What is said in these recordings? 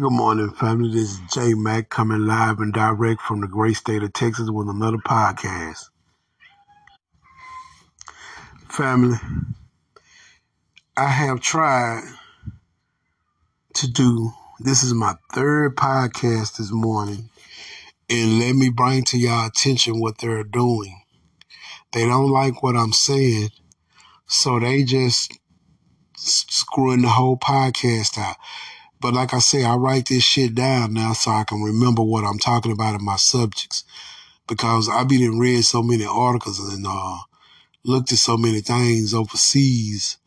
Good morning, family. This is J Mac coming live and direct from the great state of Texas with another podcast. Family, I have tried to do this is my third podcast this morning, and let me bring to y'all attention what they're doing. They don't like what I'm saying, so they just screwing the whole podcast out. But like I say, I write this shit down now so I can remember what I'm talking about in my subjects. Because I've been and read so many articles and uh, looked at so many things overseas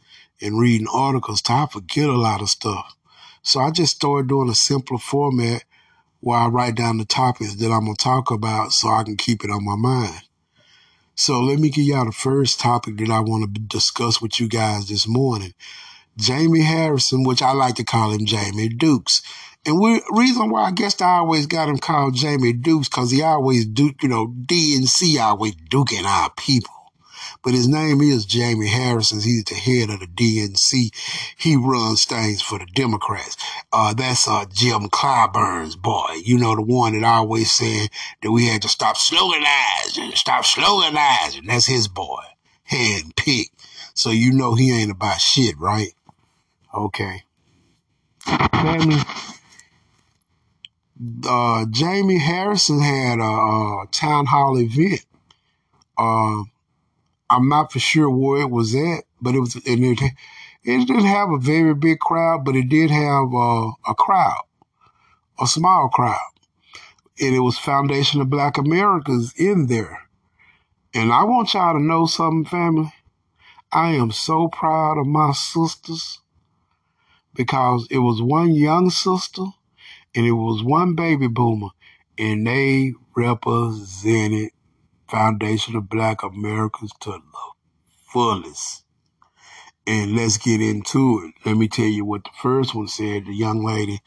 and reading articles to I forget a lot of stuff. So I just started doing a simpler format where I write down the topics that I'm gonna talk about so I can keep it on my mind. So let me give y'all the first topic that I want to discuss with you guys this morning. Jamie Harrison, which I like to call him Jamie Dukes. And we reason why I guess I always got him called Jamie Dukes because he always duke, you know, DNC always duking our people. But his name is Jamie Harrison. He's the head of the DNC. He runs things for the Democrats. Uh, that's uh, Jim Clyburn's boy. You know, the one that always said that we had to stop sloganizing, stop sloganizing. That's his boy. Hand picked. So you know he ain't about shit, right? Okay. Family. Uh, Jamie Harrison had a, a town hall event. Uh, I'm not for sure where it was at, but it was, and it, it didn't have a very big crowd, but it did have uh, a crowd, a small crowd. And it was Foundation of Black Americans in there. And I want y'all to know something, family. I am so proud of my sisters because it was one young sister and it was one baby boomer and they represented Foundation of Black Americans to the fullest. And let's get into it. Let me tell you what the first one said. The young lady,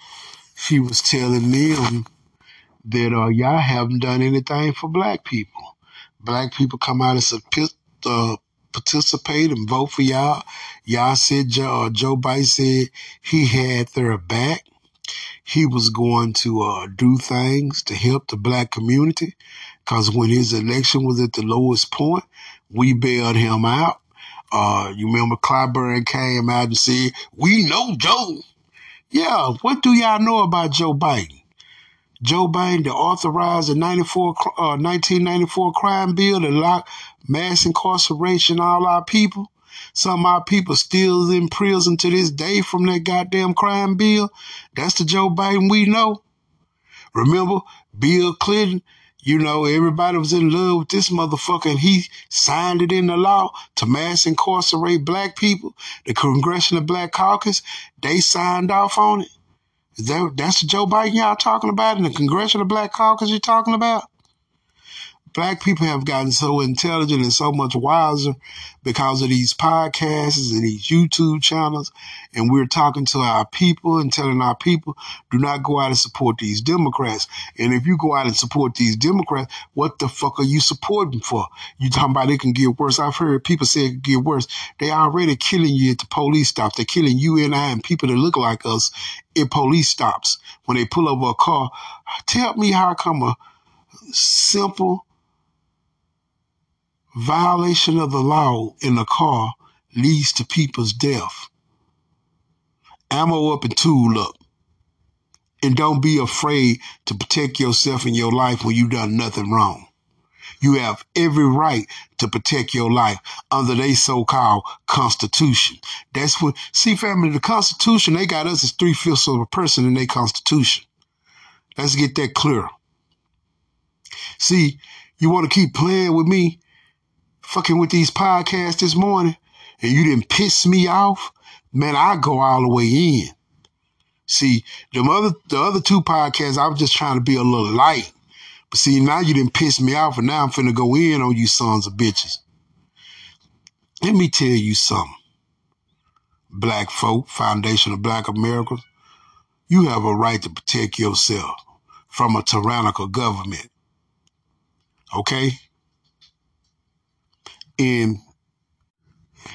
she was telling them that uh, y'all haven't done anything for black people. Black people come out a uh, participate and vote for y'all. Y'all said Joe, uh, Joe Biden said he had their back. He was going to uh, do things to help the black community because when his election was at the lowest point, we bailed him out. Uh, you remember Clyburn came out and said, we know Joe. Yeah, what do y'all know about Joe Biden? Joe Biden to authorize the 94, uh, 1994 crime bill to lock mass incarceration all our people. Some of our people still in prison to this day from that goddamn crime bill. That's the Joe Biden we know. Remember Bill Clinton? You know, everybody was in love with this motherfucker and he signed it in the law to mass incarcerate black people. The Congressional Black Caucus, they signed off on it. That that's the Joe Biden y'all talking about in the Congressional Black Caucus you're talking about? Black people have gotten so intelligent and so much wiser because of these podcasts and these YouTube channels. And we're talking to our people and telling our people, do not go out and support these Democrats. And if you go out and support these Democrats, what the fuck are you supporting for? You talking about it can get worse. I've heard people say it can get worse. They already killing you at the police stops. They're killing you and I and people that look like us at police stops when they pull over a car. Tell me how come a simple violation of the law in the car leads to people's death. Ammo up and tool up. And don't be afraid to protect yourself and your life when you've done nothing wrong. You have every right to protect your life under their so-called constitution. That's what, see family, the constitution, they got us as three-fifths of a person in their constitution. Let's get that clear. See, you want to keep playing with me? Fucking with these podcasts this morning and you didn't piss me off, man, I go all the way in. See, the other the other two podcasts, I was just trying to be a little light. But see, now you didn't piss me off, and now I'm finna go in on you sons of bitches. Let me tell you something. Black folk, Foundation of Black America, you have a right to protect yourself from a tyrannical government. Okay? And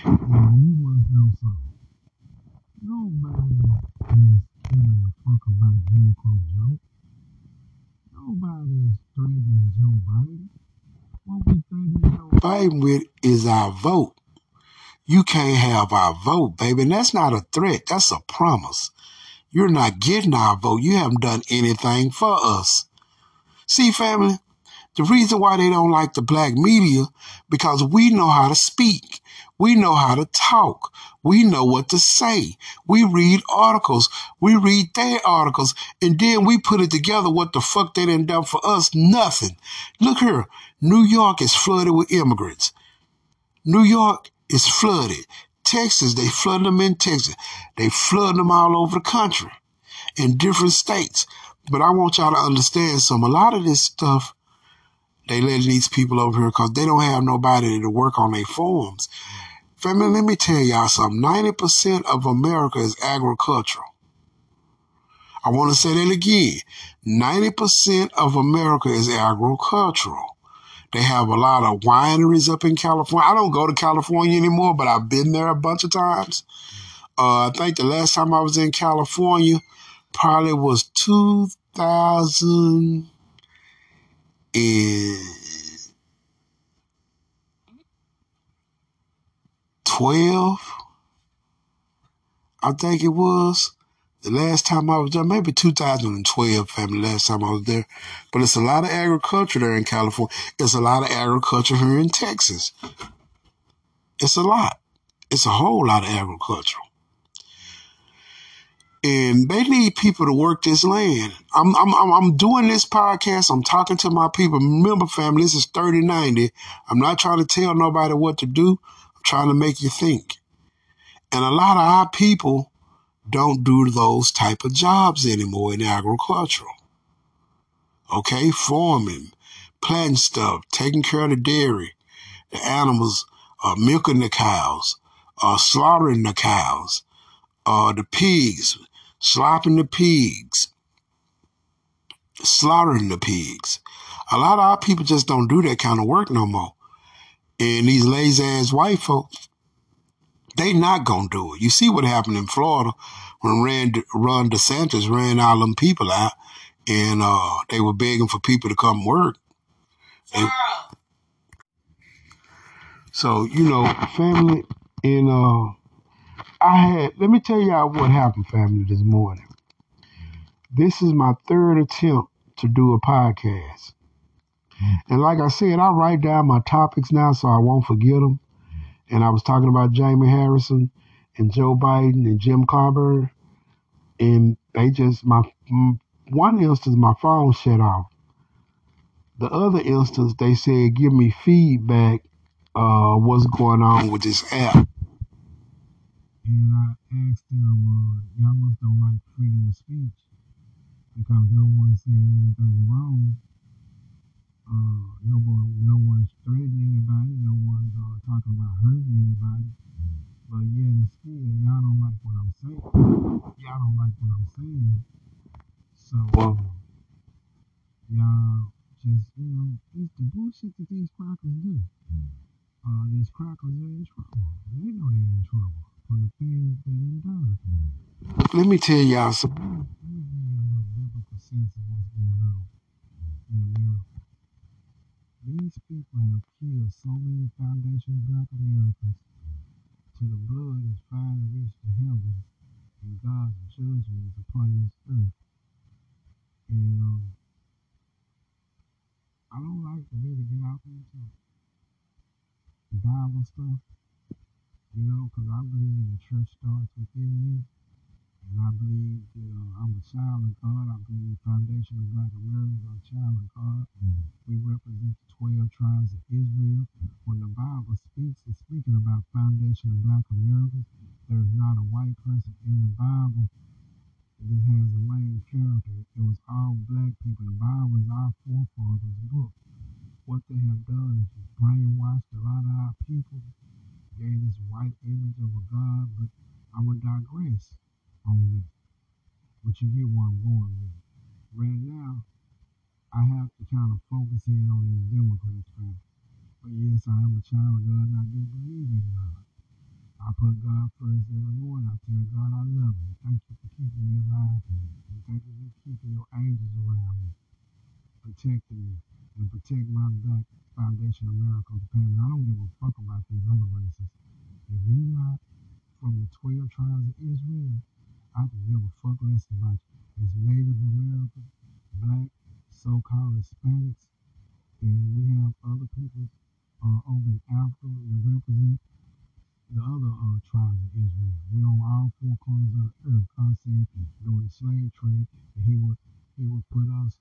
you want to know something, nobody is gonna fuck about Jim Crow Joe. Nobody is threatening Joe Biden. What we threatening Joe Biden with is our vote. You can't have our vote, baby. And that's not a threat. That's a promise. You're not getting our vote. You haven't done anything for us. See, family, the reason why they don't like the black media, because we know how to speak. We know how to talk. We know what to say. We read articles. We read their articles. And then we put it together what the fuck they done done for us. Nothing. Look here. New York is flooded with immigrants. New York is flooded. Texas, they flood them in Texas. They flood them all over the country in different states. But I want y'all to understand some. A lot of this stuff, they letting these people over here because they don't have nobody to work on their farms. Family, let me tell y'all something. 90% of America is agricultural. I want to say that again. 90% of America is agricultural. They have a lot of wineries up in California. I don't go to California anymore, but I've been there a bunch of times. Uh, I think the last time I was in California probably was 2012. I think it was. The last time I was there, maybe 2012, family, last time I was there. But it's a lot of agriculture there in California. It's a lot of agriculture here in Texas. It's a lot. It's a whole lot of agriculture. And they need people to work this land. I'm, I'm, I'm, doing this podcast. I'm talking to my people. Remember, family, this is 3090. I'm not trying to tell nobody what to do. I'm trying to make you think. And a lot of our people don't do those type of jobs anymore in agricultural. Okay, farming, planting stuff, taking care of the dairy, the animals, uh, milking the cows, uh, slaughtering the cows, uh, the pigs, slopping the pigs, slaughtering the pigs. A lot of our people just don't do that kind of work no more. And these lazy ass white folks, they not gonna do it. You see what happened in Florida when Rand, Ron DeSantis ran all them people out, and uh, they were begging for people to come work. And so you know, family, and uh, I had. Let me tell y'all what happened, family, this morning. This is my third attempt to do a podcast. And like I said, I write down my topics now so I won't forget them and I was talking about Jamie Harrison and Joe Biden and Jim Clyburn, and they just my one instance my phone shut off. The other instance they said give me feedback uh what's going on with this app. And I asked them, uh, y'all must don't like freedom of speech because no one said anything wrong. Going on in America. These people have killed so many foundational black Americans till the blood has finally reached the heavens and God's judgment is upon this earth. And um, I don't like to really get out into Bible stuff, you know, because I believe the church starts within you. And I believe that uh, I'm a child of God. I believe the foundation of black Americans are a child of God. Mm-hmm. We represent the 12 tribes of Israel. When the Bible speaks, it's speaking about foundation of black Americans. There's not a white person in the Bible that has a main character. It was all black people. The Bible is our forefathers' book. What they have done is brainwashed a lot of our people, gave this white image of a God, but I'm going to digress that. But you get where I'm going with it. Right now, I have to kind of focus in on these Democrats, man. But yes, I am a child of God and I do believe in God. I put God first every morning. I tell God I love you. Thank you for keeping me alive. And thank you for keeping your angels around me, protecting me, and protect my black foundation of miracles family. I don't give a fuck about these other races. If you're not from the 12 tribes of Israel, I can give a fuck less about. It's Native American, black, so-called Hispanics, and we have other people uh, over in Africa that represent the other uh, tribes of Israel. We on all four corners of the earth. God said during the slave trade that He would He would put us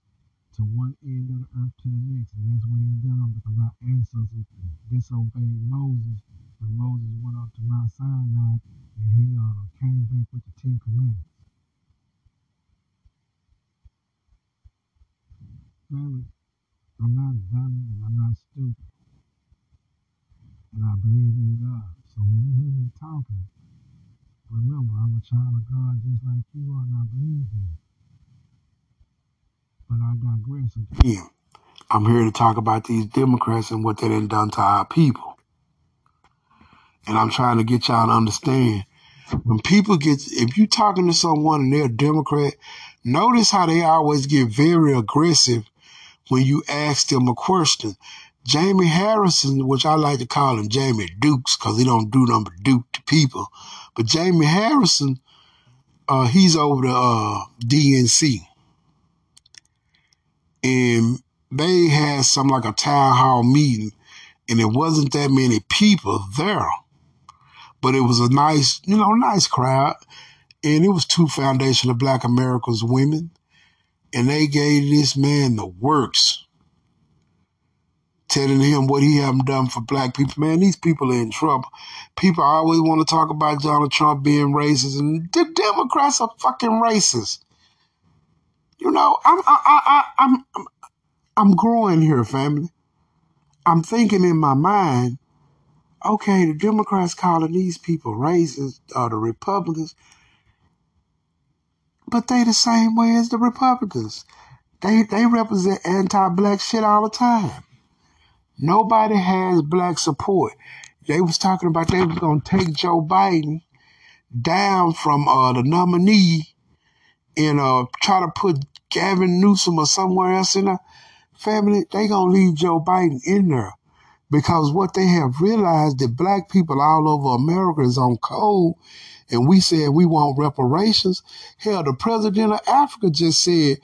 to one end of the earth to the next, and that's what He done because our ancestors disobeyed Moses when Moses went up to Mount Sinai and he uh, came back with the Ten Commandments. Family, I'm not dumb and I'm not stupid, and I believe in God. So when you hear me talking, remember I'm a child of God just like you are, and I believe in you. But I digress again. I'm here to talk about these Democrats and what they done done to our people. And I'm trying to get y'all to understand when people get, if you're talking to someone and they're a Democrat, notice how they always get very aggressive when you ask them a question. Jamie Harrison, which I like to call him Jamie Dukes, because he don't do number Duke to people, but Jamie Harrison, uh, he's over the uh, DNC, and they had some like a town hall meeting, and it wasn't that many people there but it was a nice, you know, nice crowd. And it was two Foundation of Black Americans women. And they gave this man the works, telling him what he haven't done for black people. Man, these people are in trouble. People always want to talk about Donald Trump being racist, and the Democrats are fucking racist. You know, I'm I, I, I'm I'm I'm growing here, family. I'm thinking in my mind, okay, the Democrats calling these people racist, or the Republicans, but they the same way as the Republicans. They they represent anti-black shit all the time. Nobody has black support. They was talking about they was gonna take Joe Biden down from uh, the nominee and uh, try to put Gavin Newsom or somewhere else in the family. They gonna leave Joe Biden in there because what they have realized that black people all over America is on cold and we said we want reparations. Hell, the president of Africa just said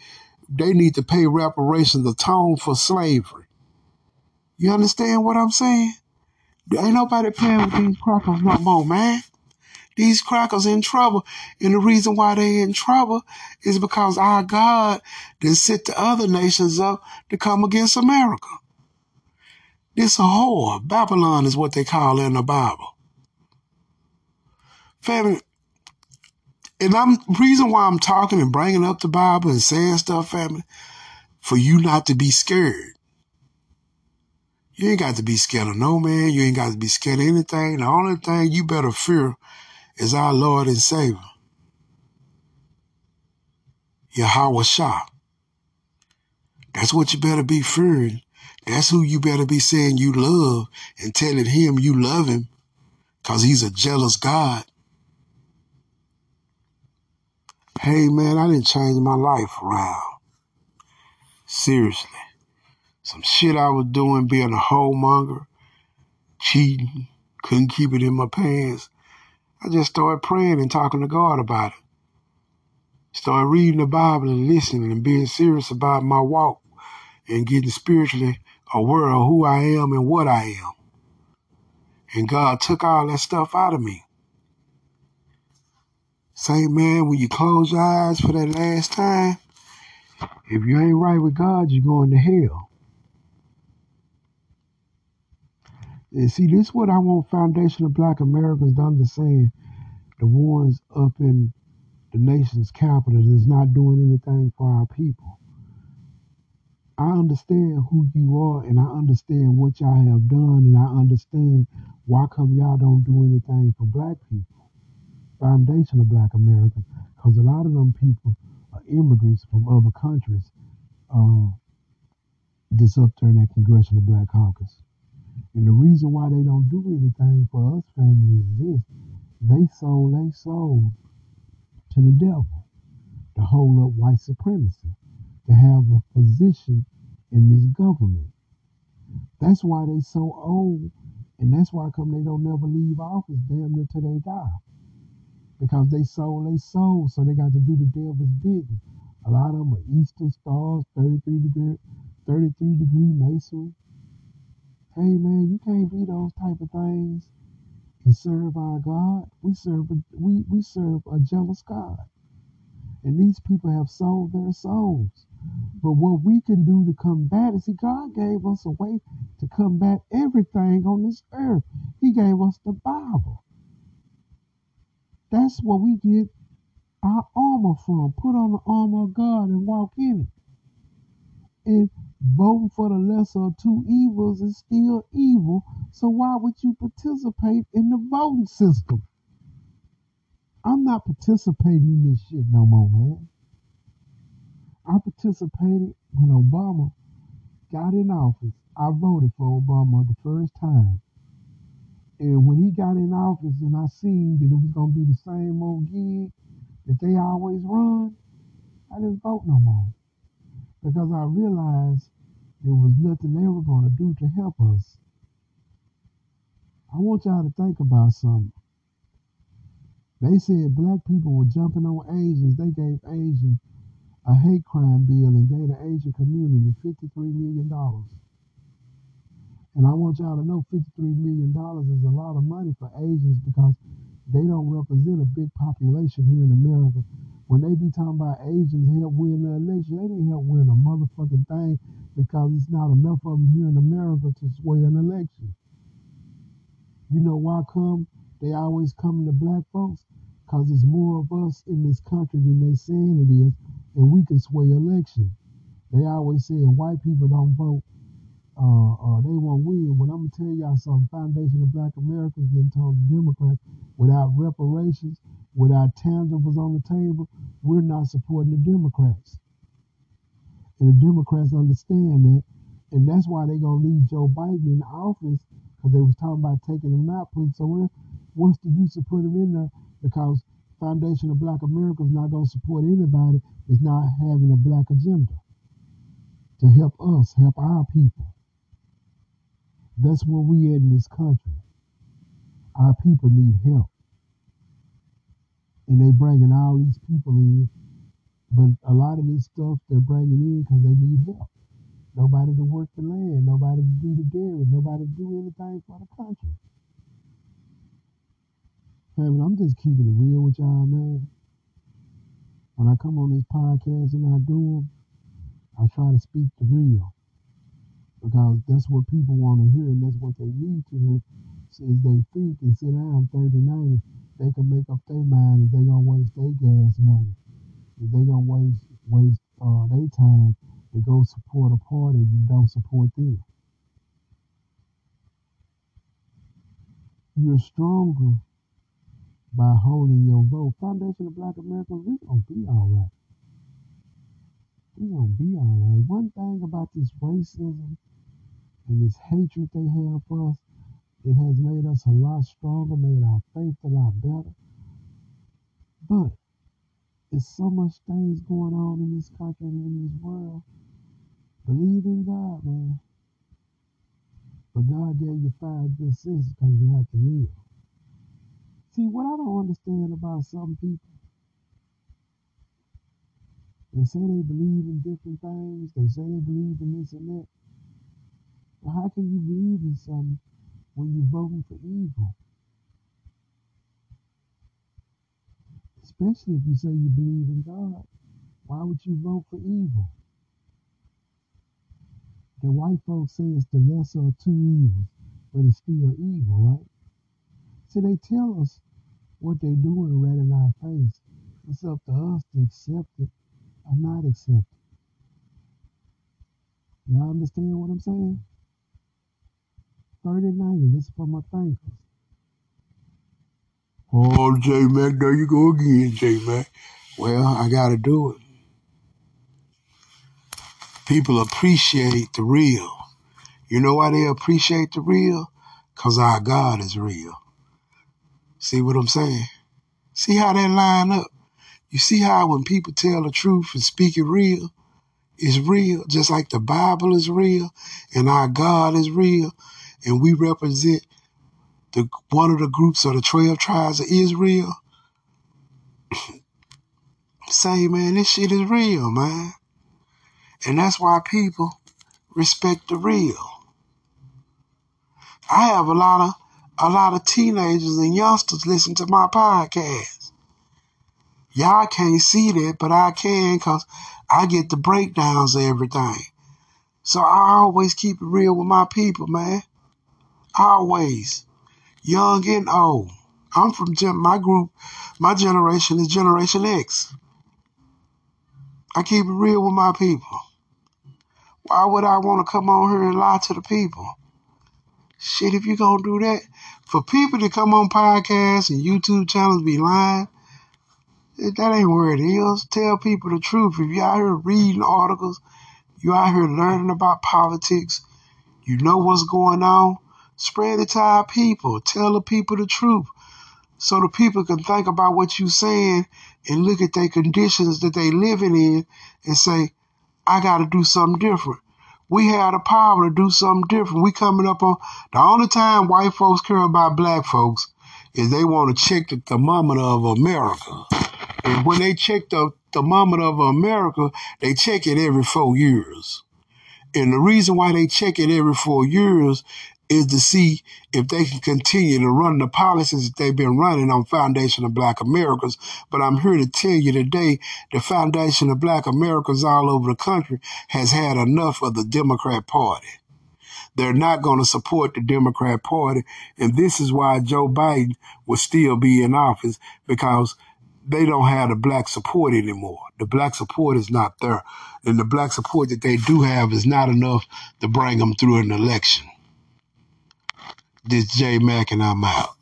they need to pay reparations atone for slavery. You understand what I'm saying? Ain't nobody paying with these crackers no more, man. These crackers in trouble. And the reason why they in trouble is because our God then set the other nations up to come against America. This whore. Babylon is what they call in the Bible. Family, and I'm reason why I'm talking and bringing up the Bible and saying stuff, family, for you not to be scared. You ain't got to be scared of no man. You ain't got to be scared of anything. The only thing you better fear is our Lord and Savior, Yahweh Shah. That's what you better be fearing. That's who you better be saying you love and telling him you love him because he's a jealous God. Hey man, I didn't change my life around. Seriously. Some shit I was doing, being a homemonger, cheating, couldn't keep it in my pants. I just started praying and talking to God about it. Started reading the Bible and listening and being serious about my walk and getting spiritually aware of who I am and what I am. And God took all that stuff out of me. Say, man, when you close your eyes for that last time, if you ain't right with God, you're going to hell. And see, this is what I want Foundation of Black Americans to understand. The ones up in the nation's capital is not doing anything for our people. I understand who you are and I understand what y'all have done and I understand why come y'all don't do anything for black people. Foundation of Black America. Because a lot of them people are immigrants from other countries uh, that's up there in that Congressional Black Caucus. And the reason why they don't do anything for us family is this. They sold they sold to the devil. The hold up white supremacy, to have a position in this government. That's why they so old, and that's why come they don't never leave office damn near till they die. Because they sold they soul, so they got to do the devil's bidding. A lot of them are Eastern stars, 33 degree, 33 degree masonry. Hey man, you can't be those type of things and serve our God. We serve a, we, we serve a jealous God. And these people have sold their souls. But what we can do to combat it, see, God gave us a way to combat everything on this earth. He gave us the Bible. That's where we get our armor from. Put on the armor of God and walk in it. And voting for the lesser of two evils is still evil. So why would you participate in the voting system? I'm not participating in this shit no more, man. I participated when Obama got in office. I voted for Obama the first time. And when he got in office and I seen that it was gonna be the same old gig that they always run, I didn't vote no more. Because I realized there was nothing they were gonna do to help us. I want y'all to think about something. They said black people were jumping on Asians. They gave Asians a hate crime bill and gave the Asian community $53 million. And I want y'all to know $53 million is a lot of money for Asians because they don't represent a big population here in America. When they be talking about Asians help win the election, they didn't help win a motherfucking thing because it's not enough of them here in America to sway an election. You know why come they always come to black folks? Because there's more of us in this country than they saying it is, and we can sway elections. They always say white people don't vote, uh, uh, they won't win. But I'm gonna tell y'all something. Foundation of Black Americans getting told Democrats without reparations, without tangibles on the table, we're not supporting the Democrats. And the Democrats understand that, and that's why they're gonna leave Joe Biden in the office because they was talking about taking him out, putting somewhere. What's the use of putting him in there? Because Foundation of Black America is not gonna support anybody that's not having a black agenda to help us, help our people. That's where we at in this country. Our people need help. And they bringing all these people in. But a lot of this stuff they're bringing in because they need help. Nobody to work the land, nobody to do the dairy, nobody to do anything for the country. Hey, Family, I'm just keeping it real with y'all, man. When I come on this podcast and I do them, I try to speak the real because that's what people want to hear and that's what they need to hear. As they think and sit down 39, they can make up their mind if they're gonna waste their gas money, if they're gonna waste waste uh, their time to go support a party that don't support them. You're stronger by holding your vote. Foundation of Black Americans, we gonna be all right. We gonna be all right. One thing about this racism and this hatred they have for us, it has made us a lot stronger, made our faith a lot better. But there's so much things going on in this country and in this world. Believe in God, man. But God gave you five good senses because you have to live. See, what I don't understand about some people, they say they believe in different things. They say they believe in this and that. But how can you believe in something when you're voting for evil? Especially if you say you believe in God. Why would you vote for evil? The white folks say it's the lesser of two evils, but it's still evil, right? See, they tell us what they're doing right in our face. It's up to us to accept it or not accept it. Y'all understand what I'm saying? 3090, this is for my thankers. Oh, J Mac, there you go again, J Mac. Well, I gotta do it. People appreciate the real. You know why they appreciate the real? Because our God is real. See what I'm saying? See how that line up? You see how when people tell the truth and speak it real, it's real, just like the Bible is real and our God is real, and we represent the one of the groups of the 12 tribes of Israel. Say, man, this shit is real, man. And that's why people respect the real. I have a lot of a lot of teenagers and youngsters listen to my podcast. Y'all can't see that, but I can because I get the breakdowns of everything. So I always keep it real with my people, man. Always. Young and old. I'm from gen- my group, my generation is Generation X. I keep it real with my people. Why would I want to come on here and lie to the people? Shit, if you're gonna do that, for people to come on podcasts and YouTube channels be lying, eh, that ain't where it is. Tell people the truth. If you're out here reading articles, you out here learning about politics, you know what's going on, spread it to our people. Tell the people the truth. So the people can think about what you saying and look at their conditions that they living in and say, I gotta do something different. We have the power to do something different. We coming up on the only time white folks care about black folks is they want to check the thermometer of America. And when they check the thermometer of America, they check it every four years. And the reason why they check it every four years is to see if they can continue to run the policies that they've been running on Foundation of Black Americans. But I'm here to tell you today, the Foundation of Black Americans all over the country has had enough of the Democrat Party. They're not going to support the Democrat Party. And this is why Joe Biden will still be in office because they don't have the black support anymore. The black support is not there. And the black support that they do have is not enough to bring them through an election. This J Mac and I'm out.